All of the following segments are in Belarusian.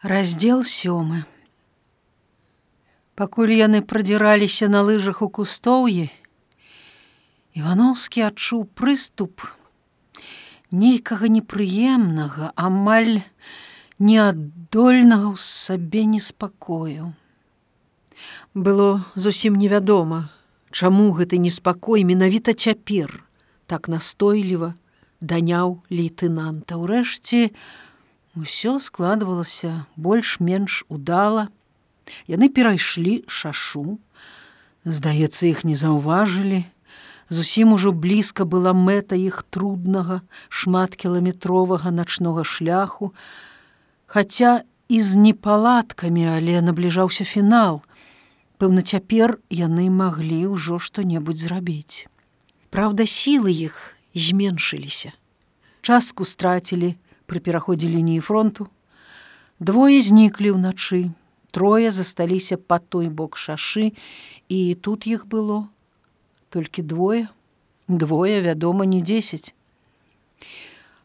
Раздзел сёмы. Пакуль яны прадзіраліся на лыжах у кустоўі, Івановскі адчуў прыступ нейкага непрыемнага, амаль неаддольнага ў сабе неспакою. Было зусім невядома, чаму гэты неспакой менавіта цяпер так настойліва даняў лейтенанта. Урэшце, Усё складвалася больш-менш удала. Яны перайшлі шашу. Здаецца, іх не заўважылі. Зусім ужо блізка была мэта іх труднага, шматкіламетровага начнога шляху. Хаця і з непаладкамі, але набліжаўся фінал. Пэўна, цяпер яны маглі ўжо што-небудзь зрабіць. Праўда, сілы іх зменшыліся. Частку страцілі, пры пераходзе лініі фронту. Двое зніклі ўначы, трое засталіся па той бок шашы, і тут іх было толькі двое, двое, вядома, не дзесяць.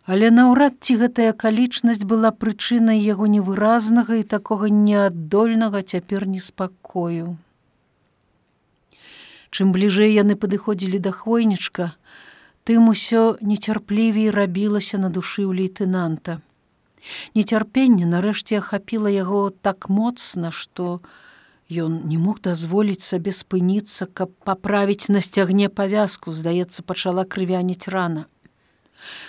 Але наўрад ці гэтая акалічнасць была прычынай яго невыразнага і такога неаддольнага цяпер неспакою. Чым бліжэй яны падыходзілі да хвойнічка, тым усё нецярплівей рабілася на душы ў лейтенанта. Нецярпенне нарэшце ахапіла яго так моцна, што ён не мог дазволіць сабе спыніцца, каб паправіць на сцягне павязку, здаецца, пачала крывяніць рана.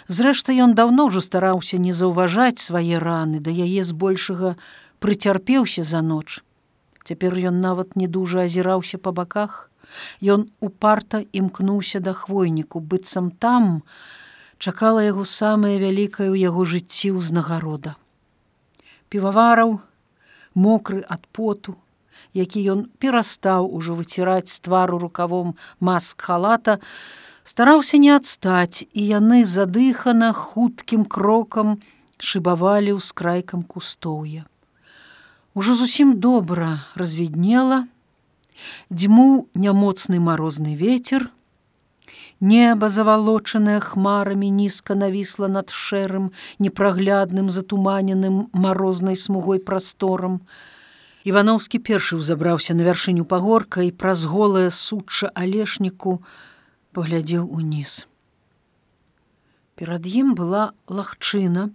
Зрэшты, ён даўно ўжо стараўся не заўважаць свае раны, да яе збольшага прыцярпеўся за ноч. Цяпер ён нават не дужа азіраўся па баках, Ён упарта імкнуўся да хвойніку, быццам там чакала яго самае вялікае ў яго жыцці ўзнагарода. Півавараў, мокры ад поту, які ён перастаў ужо выціраць з твару рукавом маск халата, стараўся не адстаць, і яны задыхана хуткім крокам шыбавалі ў скрайкам кустоўя. Ужо зусім добра развіднела, Дзьму нямоцны марозны ветер, Неба завалочанае хмарамі нізка навісла над шэрым, непраглядным затуманеным марознай смугой прасторам. Івановскі першы ўзабраўся на вяршыню пагорка і праз голае сучча алешніку паглядзеў уніз. Перад ім была лагчына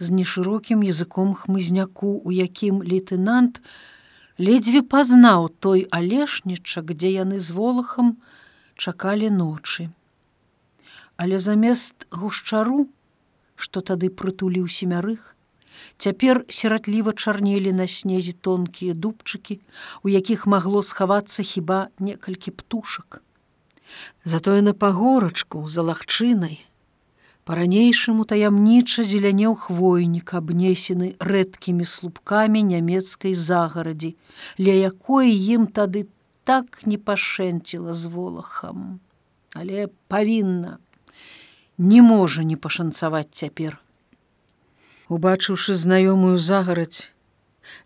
з нешырокім языком хмызняку, у якім лейтенант, ледзьве пазнаў той алешнічак, дзе яны з волахам чакалі ночы. Але замест гушчару, што тады прытуліў семярых, цяпер сіратліва чарнелі на снезе тонкія дубчыкі, у якіх магло схавацца хіба некалькі птушак. Затое на пагорачку за лагчынай Па-ранейшаму таямніча зелянеў хвойнік, абнесены рэдкімі слупкамі нямецкай загарадзі, ля якой ім тады так не пашэнціла з волахам. Але павінна, не можа не пашанцаваць цяпер. Убачыўшы знаёмую загарадзь,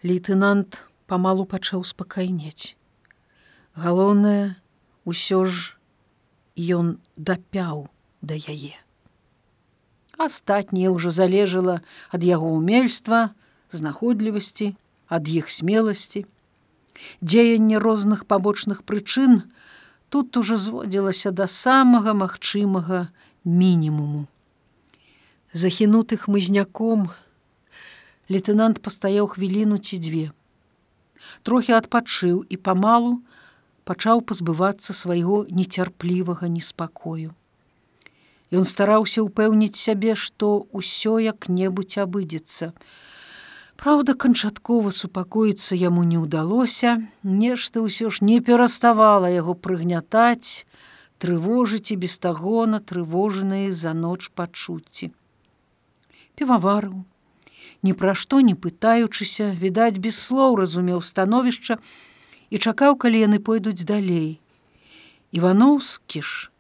лейтенант памалу пачаў спакайнець. Галоўнае, усё ж ён дапяў да яе астатняе ўжо залежала ад яго умельства, знаходлівасці, ад іх смеласці. Дзеянне розных пабочных прычын тут ужо зводзілася да самага магчымага мінімуму. Захінуты хмызняком, лейтенант пастаяў хвіліну ці дзве. Трохі адпачыў і памалу пачаў пазбывацца свайго нецярплівага неспакою. Ён стараўся ўпэўніць сябе, што ўсё як-небудзь абыдзецца. Праўда, канчаткова супакоіцца яму не ўдалося, нешта ўсё ж не пераставала яго прыгнятаць, трывожыць і без тагона трывожаныя за ноч пачуцці. Піваварыў, ні пра што не пытаючыся, відаць, без слоў разумеў становішча і чакаў, калі яны пойдуць далей. Івановскі ж,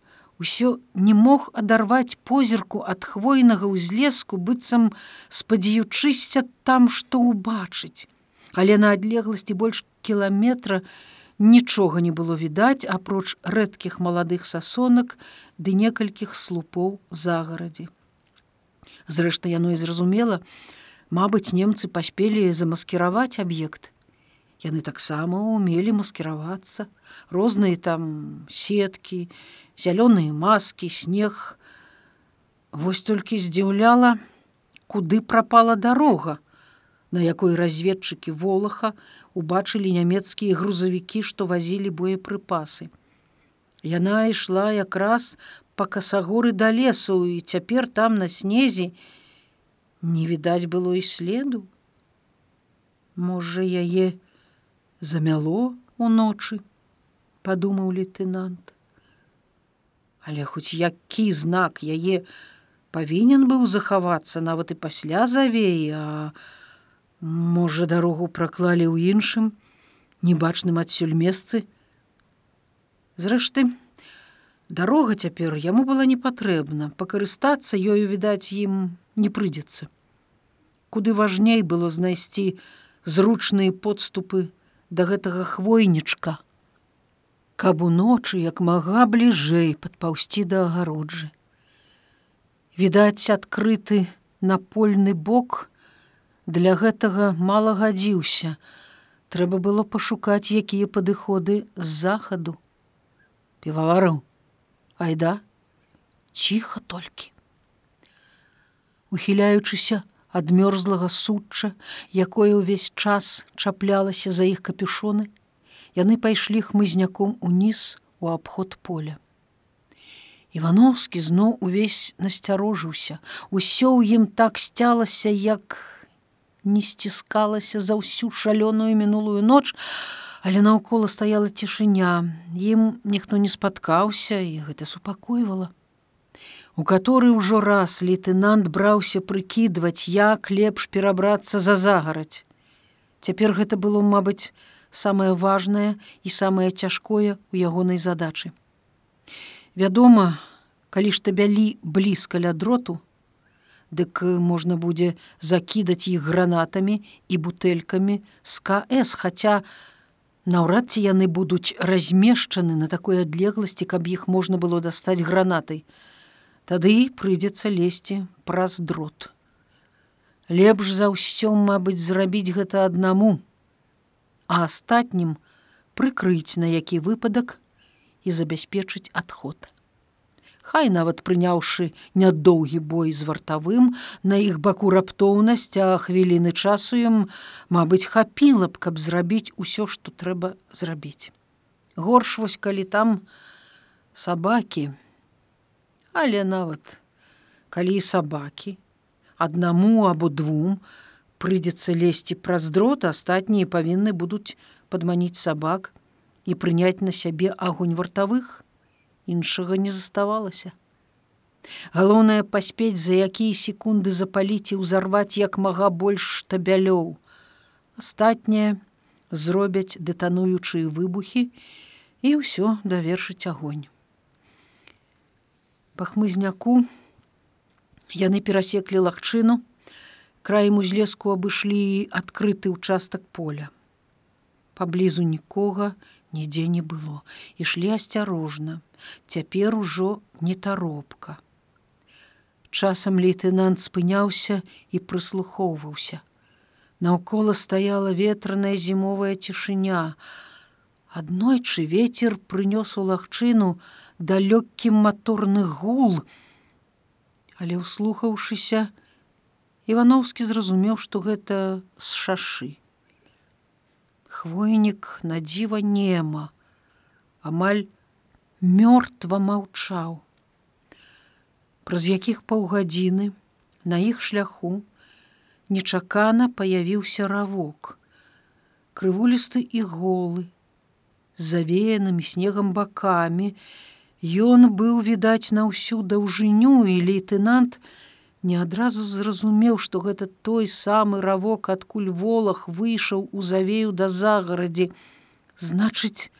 усё не мог адарваць позірку ад хвойнага ўзлеску быццам спадзяючыся там што ўбачыць. Але на адлегласці больш кіламетра нічога не было відаць апроч рэдкіх маладых сасонак ды некалькіх слупоў загарадзі. Зрэшты яно і зразумела Мабыць, немцы паспелі замаскіраваць аб'ект. Яны таксама умелі маскіравацца, розныя там сеткі, зялёныя маскі, снег. Вось толькі здзіўляла, куды прапала дарога, на якой разведчыкі волаха убачылі нямецкія грузавікі, што вазілі боепрыпасы. Яна ішла якраз па касагоры да лесу і цяпер там на снезе не відаць было і следу. Можа, яе замяло уночы, падумаў лейтенант. Але хоць які знак? Яе павінен быў захавацца нават і пасля завеі, а можа, дарогу праклалі ў іншым, небачным адсюль месцы, Зрэшты, дарога цяпер яму была не патрэбна, пакарыстацца ёю відаць ім не прыйдзецца. Куды важней было знайсці зручныя подступы да гэтага хвойнічка, каб уночы як мага бліжэй падпаўсці да агароджы. Відаць, адкрыты напольны бок для гэтага мала гадзіўся. Трэба было пашукаць, якія падыходы з захаду пивовараў айда ціха толькі ухіляючыся ад мёрзлага сучча якое ўвесь час чаплялася за іх капюшоны яны пайшлі хмызняком уніз у абход поля. Ивановскі зноў увесь насцярожыўся. Усё ў ім так сцялася як не сціскалася за ўсю шалёную мінулую ноч але наўкола стаяла цішыня. Ім ніхто не спаткаўся і гэта супакойвала. У который ўжо раз лейтенант браўся прыкідваць як лепш перабрацца за загарадь цяпер гэта было мабыць самае важнае і самае цяжкое у ягонай задачы вядома калі ж табялі блізка ля дроту дык можна будзе закідаць іх гранатамі і бутэлькамі з кс хаця на Наўрад ці яны будуць размешчаны на такой адлегласці, каб іх можна было дастаць гранатай. Тады прыйдзецца лезці праз дрот. Лепш за ўсё, мабыць, зрабіць гэта аднаму, а астатнім прыкрыць на які выпадак і забяспечыць адход. Хай нават прыняўшы нядоўгі бой з вартавым на іх баку раптоўнасць а хвіліны часу ім мабыць хапіла б каб зрабіць усё што трэба зрабіць. Горш вось калі там сабакі але нават калі сабакі аднаму або двум прыйдзецца лезці праз дрот астатнія павінны будуць падманіць сабак і прыняць на сябе агонь вартавых іншага не заставалася. Галоўнае паспець за якія секунды запаліць і ўзарваць як мага больш штабялёў. Астатняе зробяць дэтануючыя выбухі і ўсё давершыць агонь. Па хмызняку яны перасеклі лагчыну, краем узлеску абышлі адкрыты ўчастак поля. Паблізу нікога нідзе не было, ішлі асцярожна, цяпер ужо не таропка. Часам лейтенант спыняўся і прыслухоўваўся. Наўкола стаяла ветраная зімовая цішыня. Аднойчы ветер прынёс у лагчыну далёкі маторны гул, Але ўслухаўшыся, Івановскі зразумеў, што гэта з шашы хвойнік на дзіва нема, амаль мёртва маўчаў. Праз якіх паўгадзіны на іх шляху нечакана паявіўся равок, крывулісты і голы, завеянымі снегам бакамі, Ён быў відаць на ўсю даўжыню і лейтенант, не адразу зразумеў, што гэта той самы равок, адкуль волах выйшаў у завею да загарадзі. Значыць,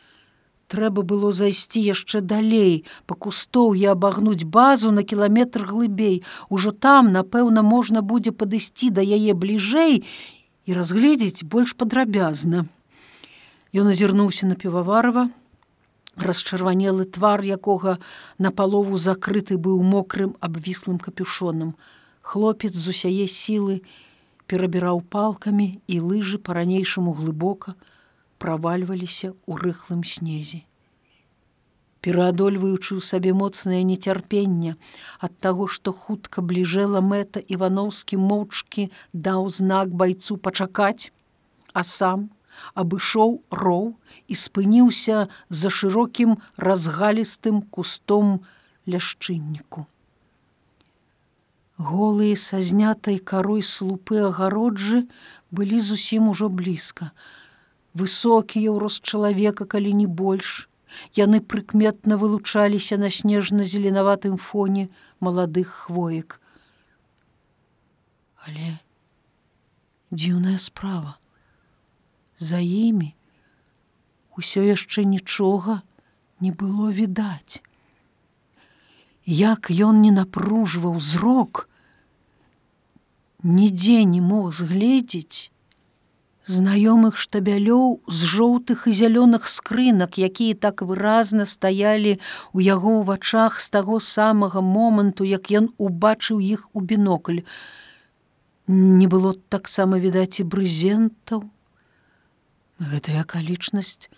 трэба было зайсці яшчэ далей, па кустоў я абагнуць базу на кіламетр глыбей. Ужо там, напэўна, можна будзе падысці да яе бліжэй і разгледзець больш падрабязна. Ён азірнуўся на піваварова, расчырванелы твар якога напалову закрыты быў мокрым абвіслым капюшонам. Хлопец з усяе сілы перабіраў палкамі і лыжы па-ранейшаму глыбока правальваліся ў рыхлым снезе. Пераадольваючы ў сабе моцнае нецярпенне ад таго, што хутка бліжэла мэта івановскі моўчкі даў знак байцу пачакаць, а сам абышоў роў і спыніўся за шырокім разгалістым кустом ляшчынніку голыя са знятай карой слупы агароджы былі зусім ужо блізка. Высокія ў рост чалавека, калі не больш. Яны прыкметна вылучаліся на снежна-зеленаватым фоне маладых хвоек. Але дзіўная справа. За імі усё яшчэ нічога не было відаць. Як ён не напружваў зрок, нідзе не мог згледзець знаёмых штабялёў з жоўтых і зялёных скрынак, якія так выразна стаялі ў яго ў вачах з таго самага моманту, як ён убачыў іх у бінокль. Не было таксама відаць і брызентаў. Гэтая акалічнасць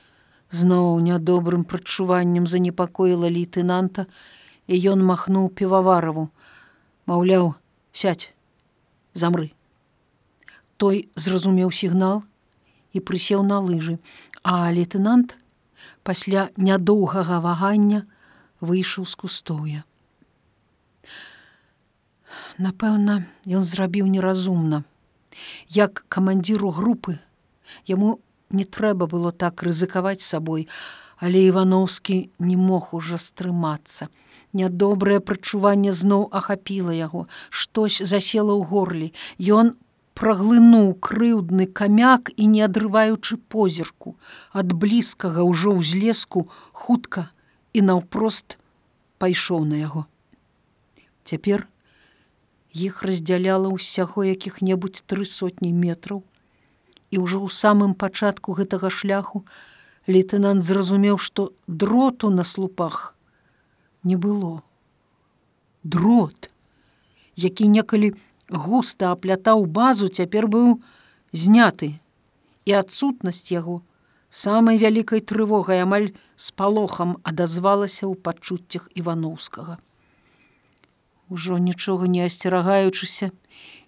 зноў нядобрым прачуваннем занепакоіла лейтенанта, і ён махнуў півавараву, маўляў, сядь замры. Той зразумеў сігнал і прысеў на лыжы, а лейтенант пасля нядоўгага вагання выйшаў з кустоўя. Напэўна, ён зрабіў неразумна. Як камандзіру групы яму не трэба было так рызыкаваць сабой, але Івановскі не мог ужо стрымацца. Нядобрае прачуванне зноў ахапіла яго, штось засела ў горлі. Ён праглынуў крыўдны камяк і не адрываючы позірку, ад блізкага ўжо ўзлеску хутка і наўпрост пайшоў на яго. Цяпер іх раздзяляла ўсяго якіх-небудзь тры сотні метраў. І ўжо ў самым пачатку гэтага шляху лейтенант зразумеў, што дроту на слупах не было. Дрот, які некалі густа аплятаў базу, цяпер быў зняты, і адсутнасць яго самай вялікай трывогай амаль з палохам адазвалася ў пачуццях івановскага. Ужо нічога не асцерагаючыся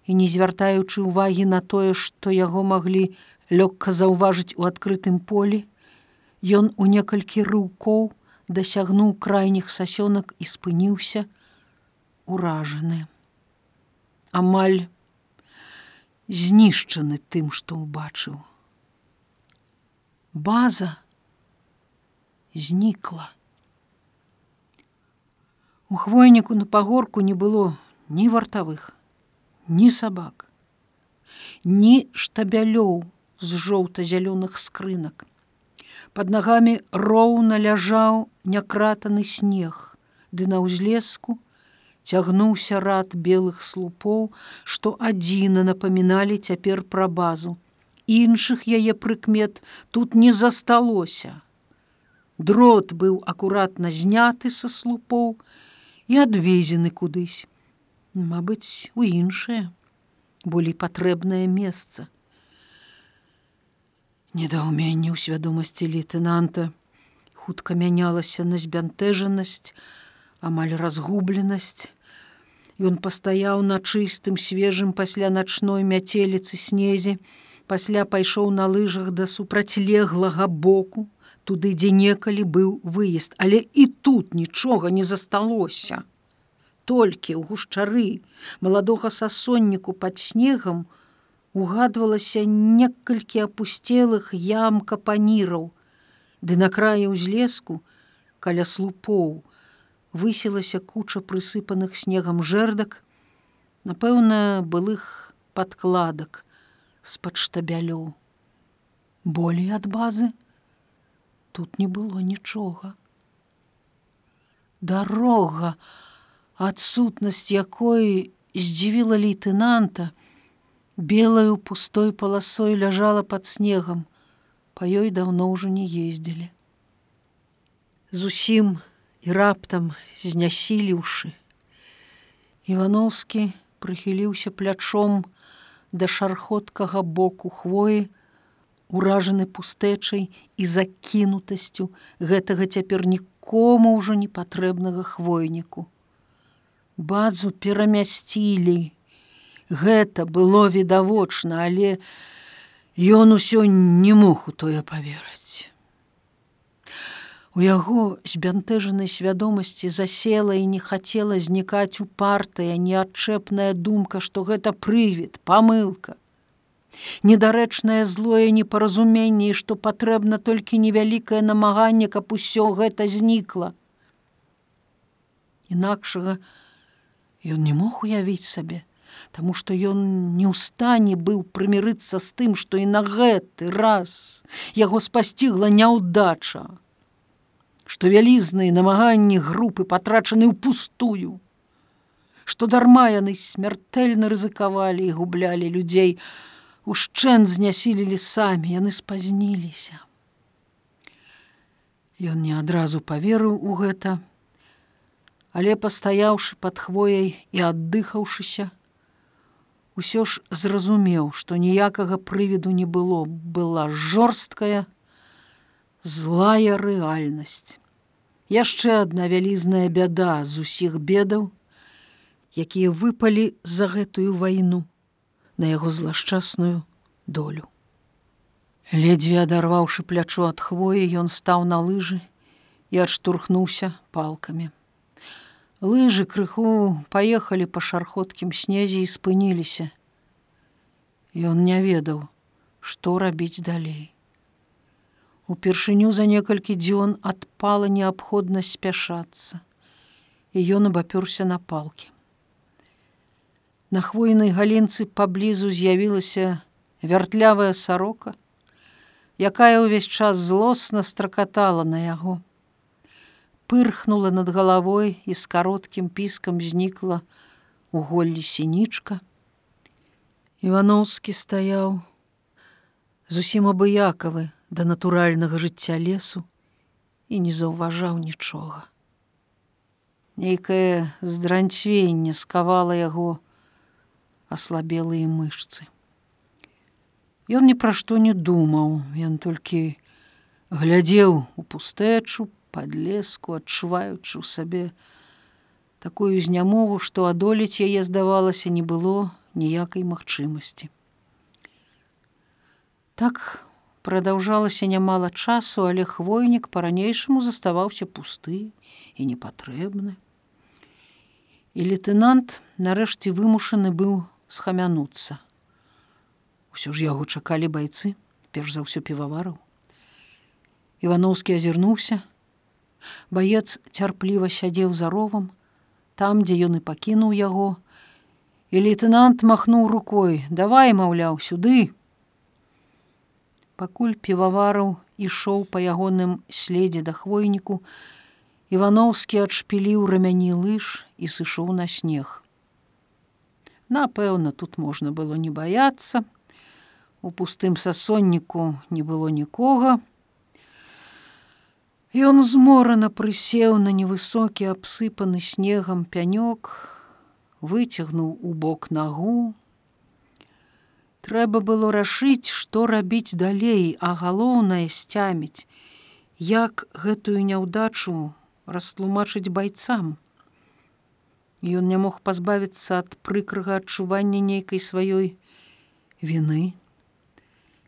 і не звяртаючы ўвагі на тое, што яго маглі лёгка заўважыць у адкрытым полі, ён у некалькі рыўкоў, дасягнуў крайніх сасёнак і спыніўся уражаны. Амаль знішчаны тым, што ўбачыў. База знікла. У хвойніку на пагорку не было ні вартавых, ні сабак, ні штабялёў з жоўта-зялёных скрынак. Пад нагамі роўна ляжаў някратаны снег, ды на ўзлеску цягнуўся рад белых слупоў, што адзіна напаміналі цяпер пра базу. Іншых яе прыкмет тут не засталося. Дрот быў акуратна зняты са слупоў і адвезены кудысь. Мабыць, у іншае, болей патрэбнае месца. Недаўменне ў свядомасці лейтенанта хутка мянялася на збянтэжанасць амаль разгубленасць. Ён пастаяў на чыстым свежым пасля начной мяцеліцы снезе пасля пайшоў на лыжах да супрацьлеглага боку. Туды дзе некалі быў выезд. Але і тут нічога не засталося толькі ў гушчары маладога сасонніку пад снегам угадвалася некалькі апусцелых ям капаніраў, Ды на краі ўзлеску, каля слупоў, высілася куча прысыпаных снегам жэрдак, напэўна, былых падкладак з-пад штабялёў. Болей ад базы тут не было нічога. Дарога, адсутнасць якой здзівіла лейтенанта, белаю пустой паласой ляжала под снегам. По ёй давно ўжо не ездзілі. Зусім і раптам знясіліўшы ивановскі прыхіліўся плячом да шархоткага боку хвоі, уражаны пустэчай і закінутасцю гэтага цяпер нікому ўжо непатрэбнага хвойніку. Бадзу перамясцілі. Гэта было відавочна, але ён усё не мог у тое паверыць. У яго збянтэжанай свядомасці засела і не хацела знікаць упартая неадчэпная думка, што гэта прывід, памылка. Недарэчнае злое непаразуменне, што патрэбна толькі невялікае намаганне, каб усё гэта знікла. Інакшага ён не мог уявіць сабе, Таму што ён не ў стане быў прымірыцца з тым, што і на гэты раз яго спасцігла няўдача што вялізныя намаганні групы патрачаны ў пустую, што дарма яны смяртэльна рызыкавалі і гублялі людзей, ушчэн знясілілі самі, яны спазніліся. Ён не адразу паверыў у гэта, але пастаяўшы пад хвояй і аддыхаўшыся, усё ж зразумеў, што ніякага прывіду не было, была жорсткая, злая рэальнасць. Яшчэ адна вялізная бяда з усіх бедаў, якія выпалі за гэтую вайну на яго злашчасную долю. Ледзьве адарваўшы плячо ад хвоі, ён стаў на лыжы і адштурхнуўся палкамі. Лыжы крыху паехалі па шархоткім снезе і спыніліся. Ён не ведаў, што рабіць далей. Упершыню за некалькі дзён адпала неабходнасць спяшацца, і ён абапёрся на палкі. На хвойнай галінцы паблізу з'явілася вяртлявая сарока, якая ўвесь час злосна стракатала на яго. Пырхнула над галавой і з кароткім піскам знікла у голлі сінічка. Івановскі стаяў, зусім абыякавы, да натуральнага жыцця лесу і не заўважаў нічога. Нейкае здранцвенне скавала яго аслабелыя мышцы. Ён ні пра што не думаў, ён толькі глядзеў у пустэчу пад леску, адчуваючы ў сабе такую знямогу, што адолець яе здавалася не было ніякай магчымасці. Так продолжалася нямала часу, але хвойнік по-ранейшаму заставаўся пусты і непатрэбны. І лейтенант нарэшце вымушаны быў схамянуцца. Усё ж яго чакалі байцы, перш за ўсё півавараў. Івановскі азірнуўся. Баец цярпліва сядзеў за ровам, там, дзе ён і пакінуў яго, і лейтенант махнуў рукой: « Давай, маўляў, сюды, Пакуль півавараў ішоў па ягоным следзе да хвойніку, Івановскі адшпіліў рамяні лыж і сышоў на снег. Напэўна, тут можна было не баяцца. У пустым сасонніку не было нікога. Ён зморана прысеў на невысокі абсыпаны снегам пянёк, выцягнуў у бок нагу, Трэба было рашыць, што рабіць далей, а галоўнае сцяміць, як гэтую няўдачу растлумачыць байцам. Ён не мог пазбавіцца ад прыкрага адчування нейкай сваёй вины.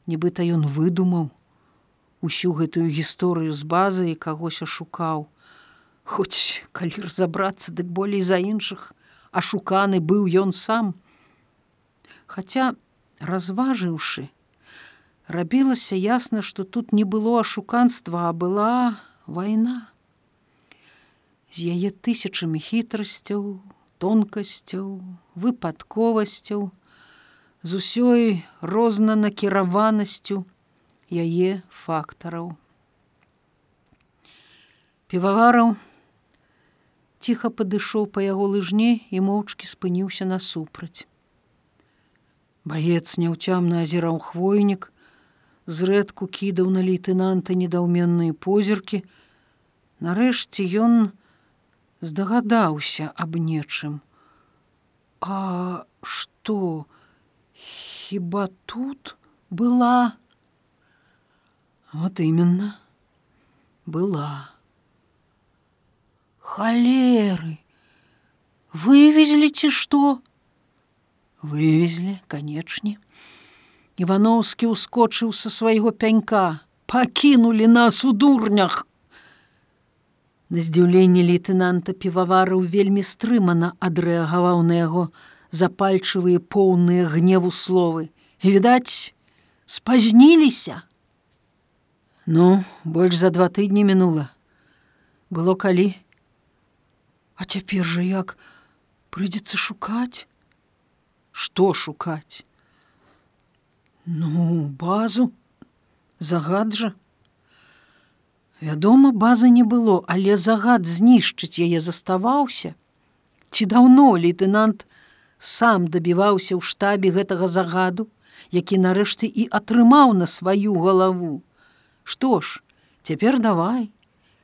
Нібыта ён выдумаў усю гэтую гісторыю з базы і кагось ашукаў. Хоць калі разабрацца, дык болей за іншых, ашуканы быў ён сам. Хаця, разважыўшы, рабілася ясна, што тут не было ашуканства, а была вайна. З яе тысячамі хітрасцяў, тонкасцяў, выпадковасцяў, з усёй рознанакіраванасцю яе фактараў. Півавараў ціха падышоў па яго лыжні і моўчкі спыніўся насупраць. Баец няўцямна азіраў хвойнік, зрэдку кідаў на лейтенанта недаўменныя позіркі. Нарэшце ён здагадаўся аб нечым. А што Хіба тут была? Вот именно, была. Холеры! Вывезли ці што? Вывезли, канечне. Івановскі ўскочыў са свайго пянька, пакінулі нас у дурнях. На здзіўленне лейтенанта піваварыў вельмі стрымана адрэагаваў на яго запальчывыя поўныя гневу словы. Відаць, спазніліся. Ну, больш за два тыдні мінула. Было калі. А цяпер жа як прыйдзецца шукаць? Што шукаць? Ну, базу, загад жа. Вядома, базы не было, але загад знішчыць яе заставаўся. Ці даўно лейтенант сам дабіваўся ў штабе гэтага загаду, які нарэшце і атрымаў на сваю галаву. Што ж, цяпер давай,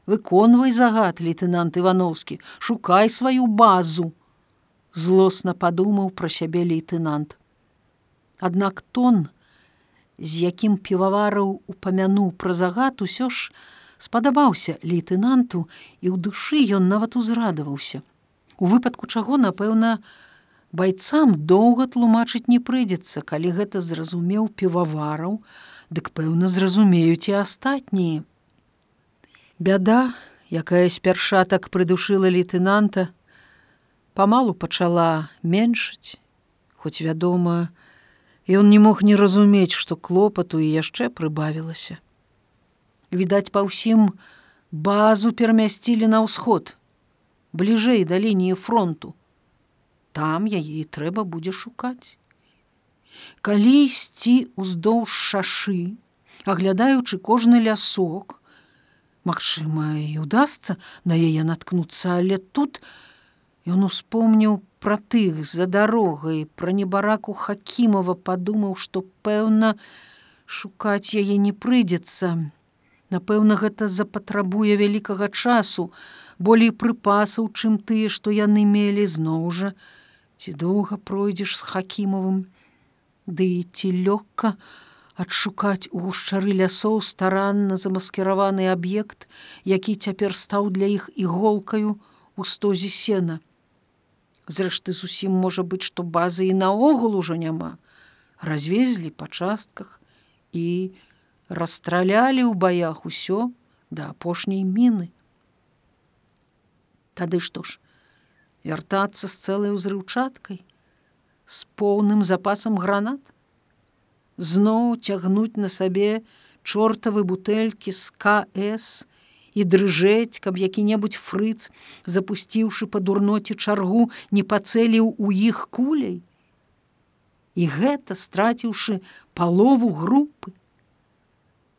выконвай загад, лейтенант Івановскі, шукай сваю базу. Злосна падумаў пра сябе лейтенант. Аднак тон, з якім півавараў упамянуў пра загад усё ж, спадабаўся лейтенанту і ў душы ён нават узрадаваўся. У выпадку чаго, напэўна, байцам доўга тлумачыць не прыйдзецца, калі гэта зразумеў півавараў, дык пэўна зразумеюць і астатнія. Бяда, якая спярша так прыдушыла лейтенанта, памалу пачала меншыць, хоць вядома, ён не мог не разумець, што клопату і яшчэ прыбавілася. Відаць па ўсім базу перамясцілі на ўсход бліжэй да лініі фронту. Там яе трэба будзе шукаць калі ісці ўздоўж шашы аглядаючы кожны лясок Магчыма і удасца на яе наткнуцца але тут ён успомніў пра тых за дарогай пра небараку хакімова падумаў што пэўна шукаць яе не прыйдзецца. Напэўна, гэта запатрабуе вялікага часу, болей прыпасаў, чым тыя, што яны мелі. Зноў жа, ці доўга пройдзеш з хакімовым, Ды ці лёгка адшукаць у гушчары лясоў старанна замаскіраваны аб'ект, які цяпер стаў для іх іголкаю у стозе сена. Зрэшты, зусім можа быць, што базы і наогул ужо няма. Развезлі па частках і, расстралялі ў баях усё да апошняй міны. Тады што ж, вяртацца з цэлай узрыўчаткай, з поўным запасам гранат, зноў цягнуць на сабе чортавы бутэлькі з КС і дрыжэць, каб які-небудзь фрыц, запусціўшы па дурноце чаргу, не пацэліў у іх куляй. І гэта страціўшы палову групы,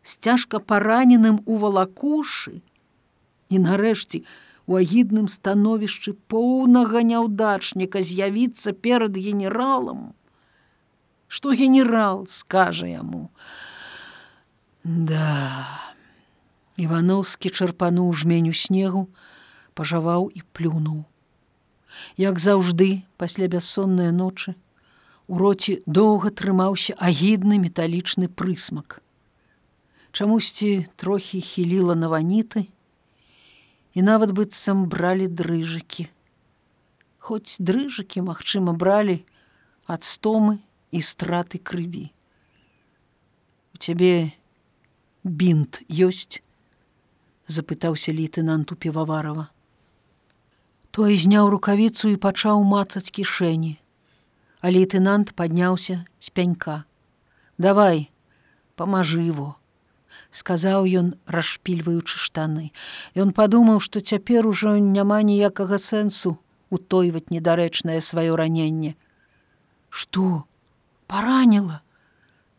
з цяжка параненым у валакушы і нарэшце у агідным становішчы поўнага няўдачніка з'явіцца перад генералам. Что генерал скажа яму? Да ивановскі чарпануў жменю снегу пажаваў і плюнуў. Як заўжды пасля бяссонныя ночы у роце доўга трымаўся агідны металічны прысмак. Чамусьці трохі хіліла на ваніты і нават быццам бралі дрыжыкі. Хоць дрыжыкі, магчыма, бралі ад стомы і страты крыві. У цябе бінт ёсць, запытаўся лейтенанту піваварова. Той зняў рукавіцу і пачаў мацаць кішэні, а лейтенант падняўся з пянька. Давай, памажы его сказаў ён расшпільваючы штаны. Ён падумаў, што цяпер ужо няма ніякага сэнсу утойваць недарэчнае сваё раненне. Што параніла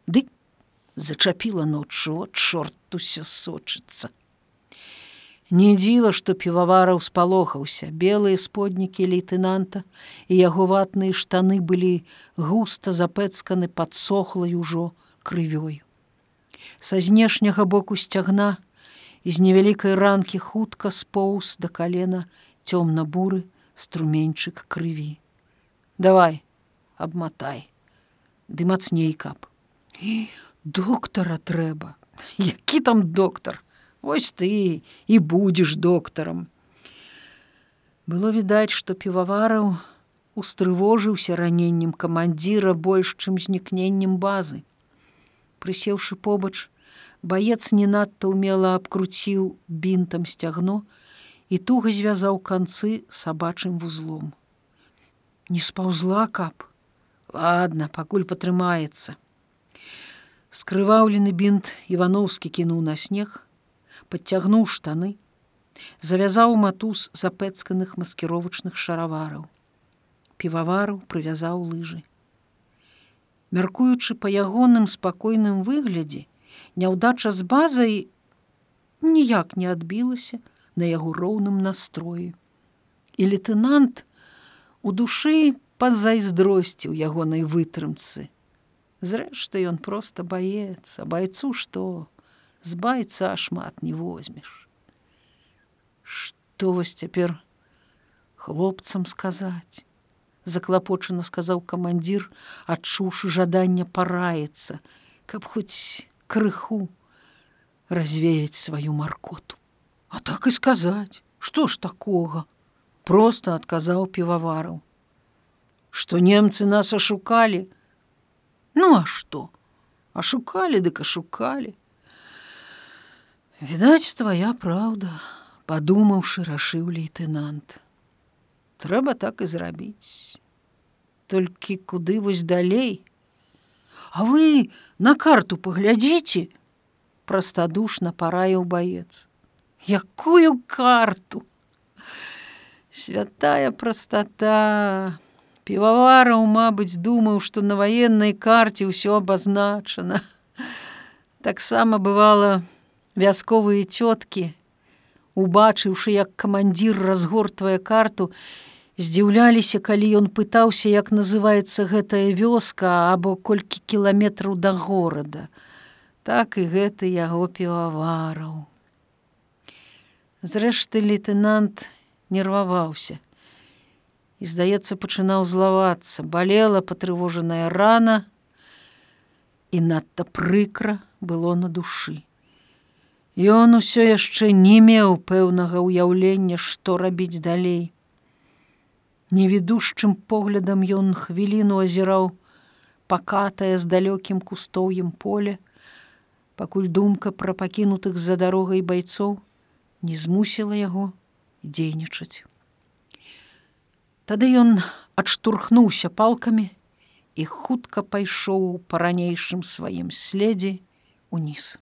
Ды зачапіла ноччу чорт усё сочыцца. Не дзіва, што півавараў спалохаўся, белыя споднікі лейтенанта і яго ватныя штаны былі густа запэцканы падсохлай ужо крывёю са знешняга боку сцягна з невялікай ранкі хутка споўз да калена цёмна-буры струменьчык крыві. давай абматай ды мацней кап і доктара трэба! Які там доктар? Ось ты і будзеш доктарам! Было відаць што півавараў устрывожыўся раненнем камандзіра больш чым знікненнем базы прысеўшы побач баец не надта умела абкруціў бінтам сцягно і туга звязаў канцы сабачым вузлом. Не спаўзла кап ладно пакуль патрымаецца скрываўлены бінт ивановскі кінуў на снег подцягнуў штаны завязаў матуз запэцканых маскіровачных шаравараў. Півавару прывязаў лыжы мяркуючы па ягоным спакойным выглядзе няўдача з базай ніяк не адбілася на яго роўным настроі. І лейтенант у душы пазайздросціў ягонай вытрымцы. Зрэшты ён просто баецца байцу што? З байца шмат не возьмеш. Што вось цяпер хлопцам сказаць заклапочана сказаў камандзір адчуўшы жаданне параецца каб хоць крыху развеяць сваю маркоту. А так і сказаць што ж такога просто адказаў півавараў што немцы нас ашукалі ну а што ашукалі дык ашукалі відаць твоя праўда падумаўшы рашыў лейтенант трэба так і зрабіць. Толькі куды вось далей. А вы на карту паглядзіце? Простадушна параіў баец. Якую карту? Святая простота. Пивавараў мабыць думаў што на ваеннай карце ўсё абазначана. Таксама бывала вясковыя цёткі убачыўшы як камандзір разгортвае карту здзіўляліся калі ён пытаўся як называется гэтая вёска або колькі кіламетраў да горада. Так і гэты яго півавараў. Зрэшты лейтенант нерваваўся і здаецца пачынаў злавацца. Балела патрывожаная рана і надта прыкра было на душы. Ён усё яшчэ не меў пэўнага ўяўлення, што рабіць далей. Невідушчым поглядам ён хвіліну азіраў, пакатае з далёкім кустоўем поле, пакуль думка пра пакінутых за дарогай байцоў не змусіла яго дзейнічаць. Тады ён адштурхнуўся палкамі і хутка пайшоў па ранейшым сваім следзе уніз.